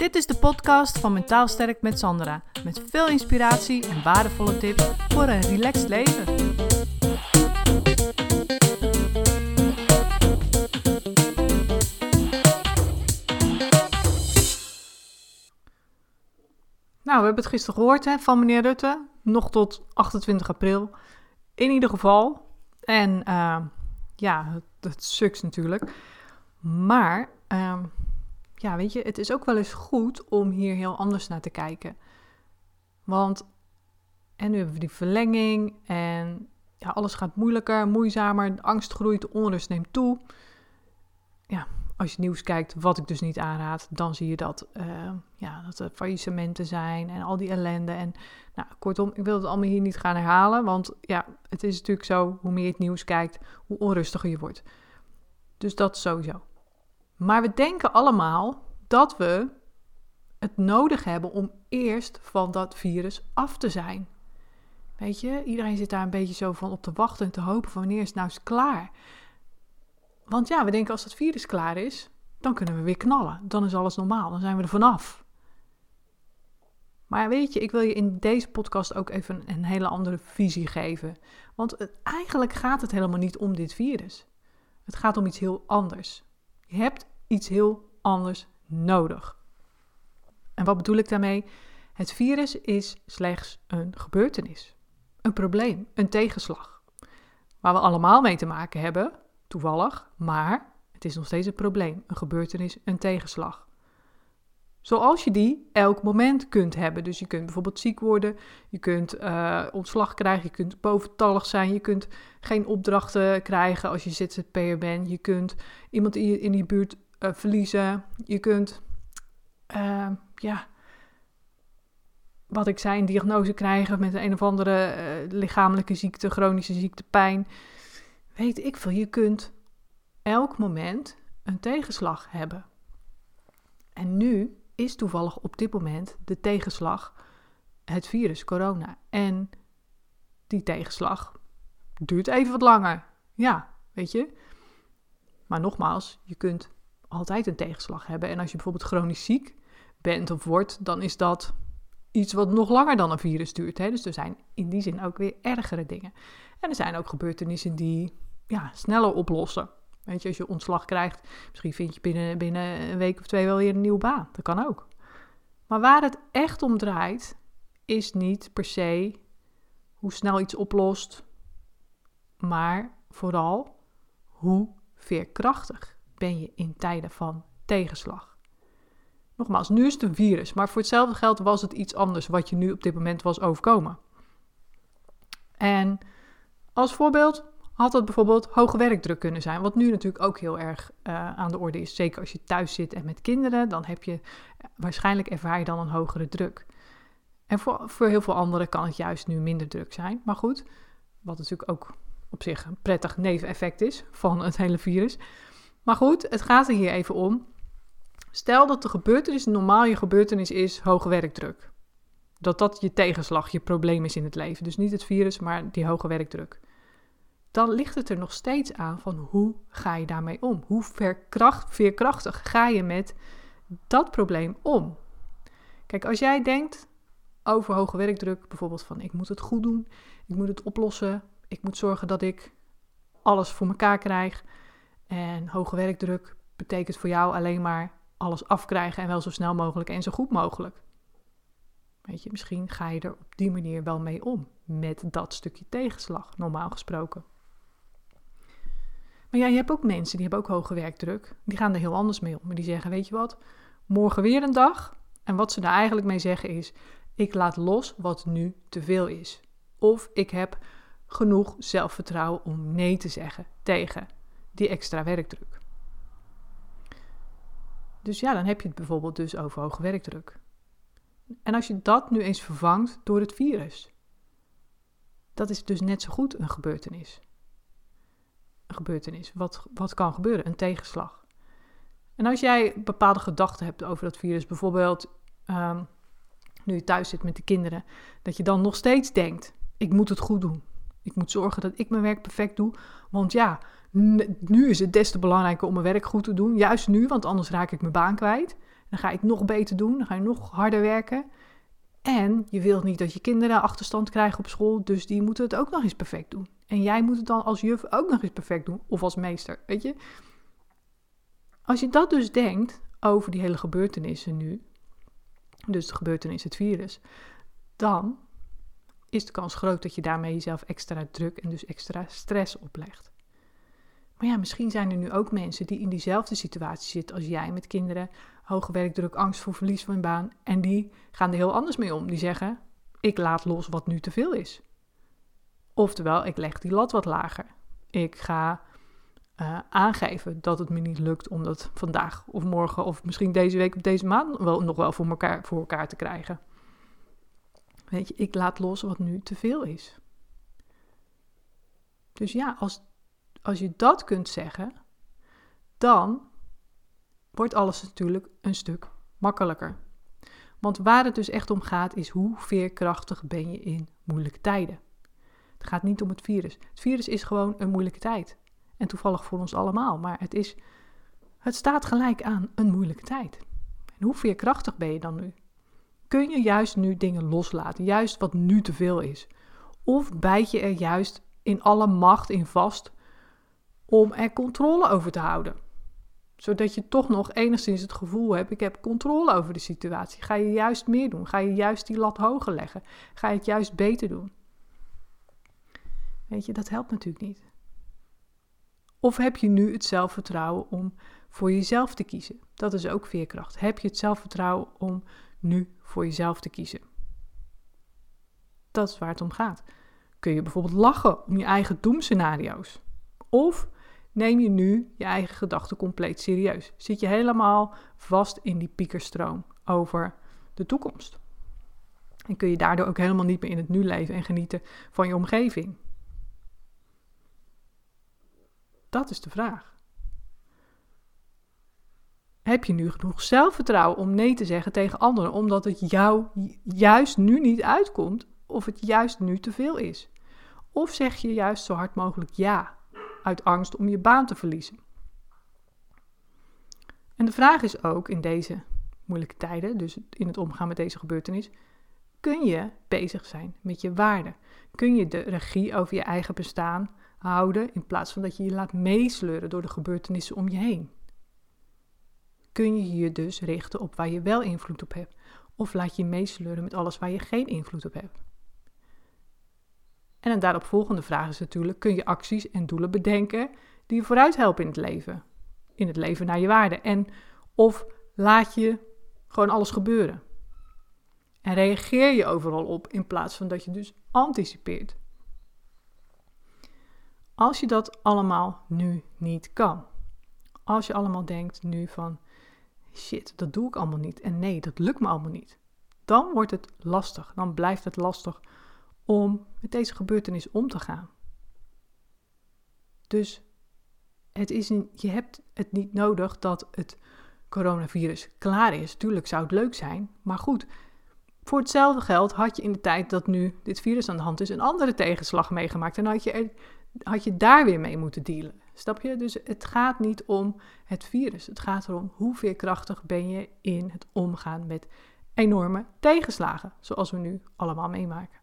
Dit is de podcast van Mentaal Sterk met Sandra. Met veel inspiratie en waardevolle tips voor een relaxed leven. Nou, we hebben het gisteren gehoord hè, van meneer Rutte. Nog tot 28 april. In ieder geval. En uh, ja, het, sukt natuurlijk. Maar uh, ja, weet je, het is ook wel eens goed om hier heel anders naar te kijken. Want, en nu hebben we die verlenging en ja, alles gaat moeilijker, moeizamer, angst groeit, onrust neemt toe. Ja, als je nieuws kijkt, wat ik dus niet aanraad, dan zie je dat, uh, ja, dat er faillissementen zijn en al die ellende. En nou, kortom, ik wil het allemaal hier niet gaan herhalen, want ja, het is natuurlijk zo, hoe meer je het nieuws kijkt, hoe onrustiger je wordt. Dus dat sowieso. Maar we denken allemaal dat we het nodig hebben om eerst van dat virus af te zijn. Weet je, iedereen zit daar een beetje zo van op te wachten en te hopen van wanneer is nou eens klaar. Want ja, we denken als dat virus klaar is, dan kunnen we weer knallen. Dan is alles normaal, dan zijn we er vanaf. Maar weet je, ik wil je in deze podcast ook even een hele andere visie geven. Want eigenlijk gaat het helemaal niet om dit virus. Het gaat om iets heel anders. Je hebt iets heel anders nodig. En wat bedoel ik daarmee? Het virus is slechts een gebeurtenis, een probleem, een tegenslag. Waar we allemaal mee te maken hebben, toevallig, maar het is nog steeds een probleem, een gebeurtenis, een tegenslag. Zoals je die elk moment kunt hebben. Dus je kunt bijvoorbeeld ziek worden, je kunt uh, ontslag krijgen, je kunt boventallig zijn, je kunt geen opdrachten krijgen als je ZZP'er bent, je kunt iemand in, je, in die buurt uh, verliezen. Je kunt, uh, ja, wat ik zei, een diagnose krijgen met een of andere uh, lichamelijke ziekte, chronische ziekte, pijn. Weet ik veel, je kunt elk moment een tegenslag hebben. En nu is toevallig op dit moment de tegenslag het virus, corona. En die tegenslag duurt even wat langer. Ja, weet je. Maar nogmaals, je kunt altijd een tegenslag hebben. En als je bijvoorbeeld chronisch ziek bent of wordt, dan is dat iets wat nog langer dan een virus duurt. Hè? Dus er zijn in die zin ook weer ergere dingen. En er zijn ook gebeurtenissen die ja, sneller oplossen. Weet je, als je ontslag krijgt, misschien vind je binnen, binnen een week of twee wel weer een nieuwe baan. Dat kan ook. Maar waar het echt om draait, is niet per se hoe snel iets oplost, maar vooral hoe veerkrachtig ben je in tijden van tegenslag. Nogmaals, nu is het een virus, maar voor hetzelfde geld was het iets anders wat je nu op dit moment was overkomen. En als voorbeeld had het bijvoorbeeld hoge werkdruk kunnen zijn, wat nu natuurlijk ook heel erg uh, aan de orde is. Zeker als je thuis zit en met kinderen, dan heb je waarschijnlijk ervaar je dan een hogere druk. En voor, voor heel veel anderen kan het juist nu minder druk zijn. Maar goed, wat natuurlijk ook op zich een prettig neveneffect is van het hele virus. Maar goed, het gaat er hier even om. Stel dat de gebeurtenis normaal je gebeurtenis is hoge werkdruk. Dat dat je tegenslag, je probleem is in het leven. Dus niet het virus, maar die hoge werkdruk. Dan ligt het er nog steeds aan van hoe ga je daarmee om? Hoe verkracht, veerkrachtig ga je met dat probleem om? Kijk, als jij denkt over hoge werkdruk, bijvoorbeeld van ik moet het goed doen, ik moet het oplossen, ik moet zorgen dat ik alles voor elkaar krijg, en hoge werkdruk betekent voor jou alleen maar alles afkrijgen en wel zo snel mogelijk en zo goed mogelijk. Weet je, misschien ga je er op die manier wel mee om met dat stukje tegenslag, normaal gesproken. Maar ja, je hebt ook mensen die hebben ook hoge werkdruk. Die gaan er heel anders mee om. Maar die zeggen, weet je wat, morgen weer een dag. En wat ze daar eigenlijk mee zeggen is, ik laat los wat nu te veel is. Of ik heb genoeg zelfvertrouwen om nee te zeggen tegen die extra werkdruk. Dus ja, dan heb je het bijvoorbeeld dus over hoge werkdruk. En als je dat nu eens vervangt door het virus, dat is dus net zo goed een gebeurtenis. Een gebeurtenis. Wat, wat kan gebeuren? Een tegenslag. En als jij bepaalde gedachten hebt over dat virus, bijvoorbeeld um, nu je thuis zit met de kinderen, dat je dan nog steeds denkt: ik moet het goed doen. Ik moet zorgen dat ik mijn werk perfect doe. Want ja, nu is het des te belangrijker om mijn werk goed te doen. Juist nu, want anders raak ik mijn baan kwijt. Dan ga het nog beter doen, dan ga je nog harder werken. En je wilt niet dat je kinderen achterstand krijgen op school, dus die moeten het ook nog eens perfect doen. En jij moet het dan als juf ook nog eens perfect doen, of als meester, weet je? Als je dat dus denkt over die hele gebeurtenissen nu, dus de gebeurtenis, het virus, dan is de kans groot dat je daarmee jezelf extra druk en dus extra stress oplegt. Maar ja, misschien zijn er nu ook mensen die in diezelfde situatie zitten als jij met kinderen, hoge werkdruk, angst voor verlies van een baan en die gaan er heel anders mee om. Die zeggen: ik laat los wat nu te veel is. Oftewel, ik leg die lat wat lager. Ik ga uh, aangeven dat het me niet lukt om dat vandaag of morgen of misschien deze week of deze maand wel, nog wel voor elkaar, voor elkaar te krijgen. Weet je, ik laat los wat nu te veel is. Dus ja, als, als je dat kunt zeggen, dan wordt alles natuurlijk een stuk makkelijker. Want waar het dus echt om gaat, is hoe veerkrachtig ben je in moeilijke tijden. Het gaat niet om het virus. Het virus is gewoon een moeilijke tijd. En toevallig voor ons allemaal. Maar het, is, het staat gelijk aan een moeilijke tijd. En hoe veerkrachtig ben je dan nu? Kun je juist nu dingen loslaten, juist wat nu te veel is? Of bijt je er juist in alle macht in vast om er controle over te houden? Zodat je toch nog enigszins het gevoel hebt: ik heb controle over de situatie. Ga je juist meer doen? Ga je juist die lat hoger leggen? Ga je het juist beter doen? Weet je, dat helpt natuurlijk niet. Of heb je nu het zelfvertrouwen om voor jezelf te kiezen? Dat is ook veerkracht. Heb je het zelfvertrouwen om nu voor jezelf te kiezen? Dat is waar het om gaat. Kun je bijvoorbeeld lachen om je eigen doemscenario's? Of neem je nu je eigen gedachten compleet serieus? Zit je helemaal vast in die piekerstroom over de toekomst? En kun je daardoor ook helemaal niet meer in het nu leven en genieten van je omgeving? Dat is de vraag. Heb je nu genoeg zelfvertrouwen om nee te zeggen tegen anderen omdat het jou juist nu niet uitkomt of het juist nu te veel is? Of zeg je juist zo hard mogelijk ja uit angst om je baan te verliezen? En de vraag is ook in deze moeilijke tijden, dus in het omgaan met deze gebeurtenis, kun je bezig zijn met je waarden? Kun je de regie over je eigen bestaan houden in plaats van dat je je laat meesleuren door de gebeurtenissen om je heen. Kun je je dus richten op waar je wel invloed op hebt, of laat je meesleuren met alles waar je geen invloed op hebt? En een daaropvolgende vraag is natuurlijk: kun je acties en doelen bedenken die je vooruit helpen in het leven? In het leven naar je waarde. En of laat je gewoon alles gebeuren? En reageer je overal op in plaats van dat je dus anticipeert? Als je dat allemaal nu niet kan. Als je allemaal denkt nu van shit, dat doe ik allemaal niet. En nee, dat lukt me allemaal niet. Dan wordt het lastig. Dan blijft het lastig om met deze gebeurtenis om te gaan. Dus het is je hebt het niet nodig dat het coronavirus klaar is. Tuurlijk zou het leuk zijn, maar goed. Voor hetzelfde geld had je in de tijd dat nu dit virus aan de hand is een andere tegenslag meegemaakt. En had je had je daar weer mee moeten dealen. Snap je? Dus het gaat niet om het virus. Het gaat erom hoe veerkrachtig ben je in het omgaan met enorme tegenslagen, zoals we nu allemaal meemaken.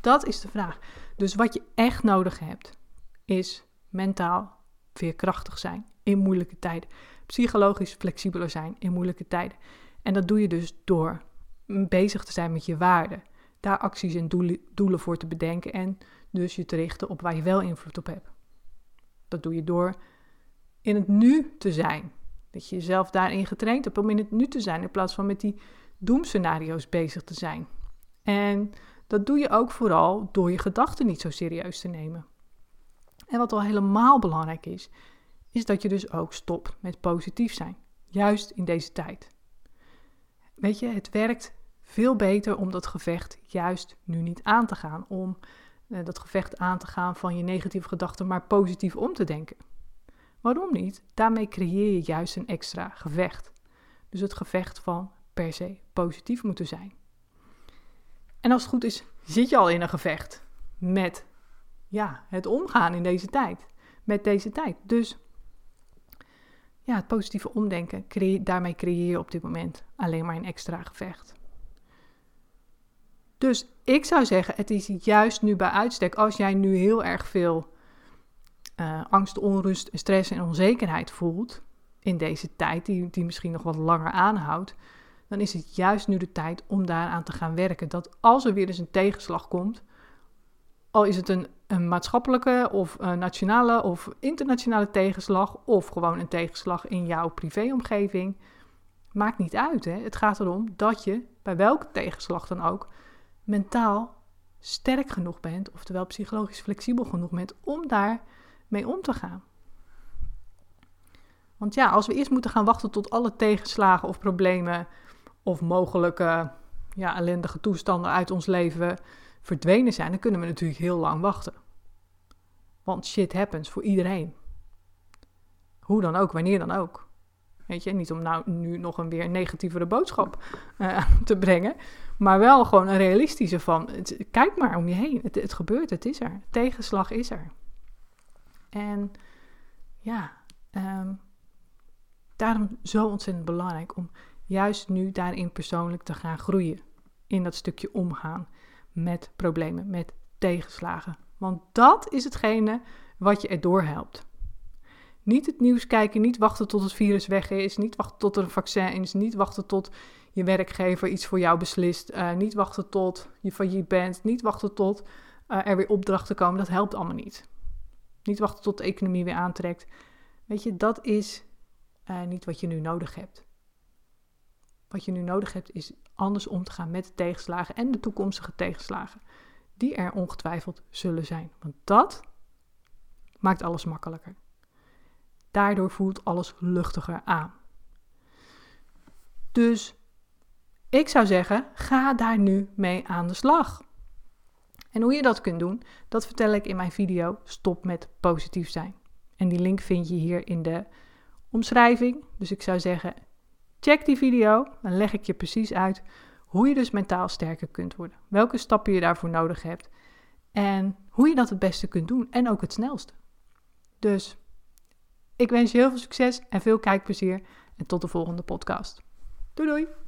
Dat is de vraag. Dus wat je echt nodig hebt, is mentaal veerkrachtig zijn in moeilijke tijden. Psychologisch flexibeler zijn in moeilijke tijden. En dat doe je dus door bezig te zijn met je waarden daar acties en doelen, voor te bedenken en dus je te richten op waar je wel invloed op hebt. Dat doe je door in het nu te zijn. Dat je jezelf daarin getraind hebt om in het nu te zijn in plaats van met die doemscenario's bezig te zijn. En dat doe je ook vooral door je gedachten niet zo serieus te nemen. En wat al helemaal belangrijk is, is dat je dus ook stopt met positief zijn. Juist in deze tijd. Weet je, het werkt veel beter om dat gevecht juist nu niet aan te gaan. Om eh, dat gevecht aan te gaan van je negatieve gedachten maar positief om te denken. Waarom niet? Daarmee creëer je juist een extra gevecht. Dus het gevecht van per se positief moeten zijn. En als het goed is, zit je al in een gevecht met ja, het omgaan in deze tijd. Met deze tijd. Dus ja, het positieve omdenken, daarmee creëer je op dit moment alleen maar een extra gevecht. Dus ik zou zeggen, het is juist nu bij uitstek, als jij nu heel erg veel uh, angst, onrust, stress en onzekerheid voelt in deze tijd, die, die misschien nog wat langer aanhoudt, dan is het juist nu de tijd om daaraan te gaan werken. Dat als er weer eens een tegenslag komt, al is het een, maatschappelijke of een nationale of internationale tegenslag, of gewoon een tegenslag in jouw privéomgeving, maakt niet uit. Hè? Het gaat erom dat je bij welke tegenslag dan ook mentaal sterk genoeg bent, oftewel psychologisch flexibel genoeg bent om daar mee om te gaan. Want ja, als we eerst moeten gaan wachten tot alle tegenslagen of problemen of mogelijke ja, ellendige toestanden uit ons leven verdwenen zijn, dan kunnen we natuurlijk heel lang wachten. Want shit happens voor iedereen. Hoe dan ook, wanneer dan ook. Weet je, niet om nou nu nog een weer negatievere boodschap uh, te brengen, maar wel gewoon een realistische van, kijk maar om je heen, het, het gebeurt, het is er. Tegenslag is er. En ja, um, daarom zo ontzettend belangrijk om juist nu daarin persoonlijk te gaan groeien. In dat stukje omgaan met problemen, met tegenslagen. Want dat is hetgene wat je erdoor helpt. Niet het nieuws kijken, niet wachten tot het virus weg is, niet wachten tot er een vaccin is, niet wachten tot je werkgever iets voor jou beslist, uh, niet wachten tot je failliet bent, niet wachten tot uh, er weer opdrachten komen. Dat helpt allemaal niet. Niet wachten tot de economie weer aantrekt. Weet je, dat is uh, niet wat je nu nodig hebt. Wat je nu nodig hebt is anders om te gaan met de tegenslagen en de toekomstige tegenslagen. Die er ongetwijfeld zullen zijn. Want dat maakt alles makkelijker. Daardoor voelt alles luchtiger aan. Dus ik zou zeggen, ga daar nu mee aan de slag. En hoe je dat kunt doen, dat vertel ik in mijn video Stop met positief zijn. En die link vind je hier in de omschrijving. Dus ik zou zeggen, check die video. Dan leg ik je precies uit hoe je dus mentaal sterker kunt worden. Welke stappen je daarvoor nodig hebt. En hoe je dat het beste kunt doen. En ook het snelste. Dus ik wens je heel veel succes en veel kijkplezier. En tot de volgende podcast. Doei doei!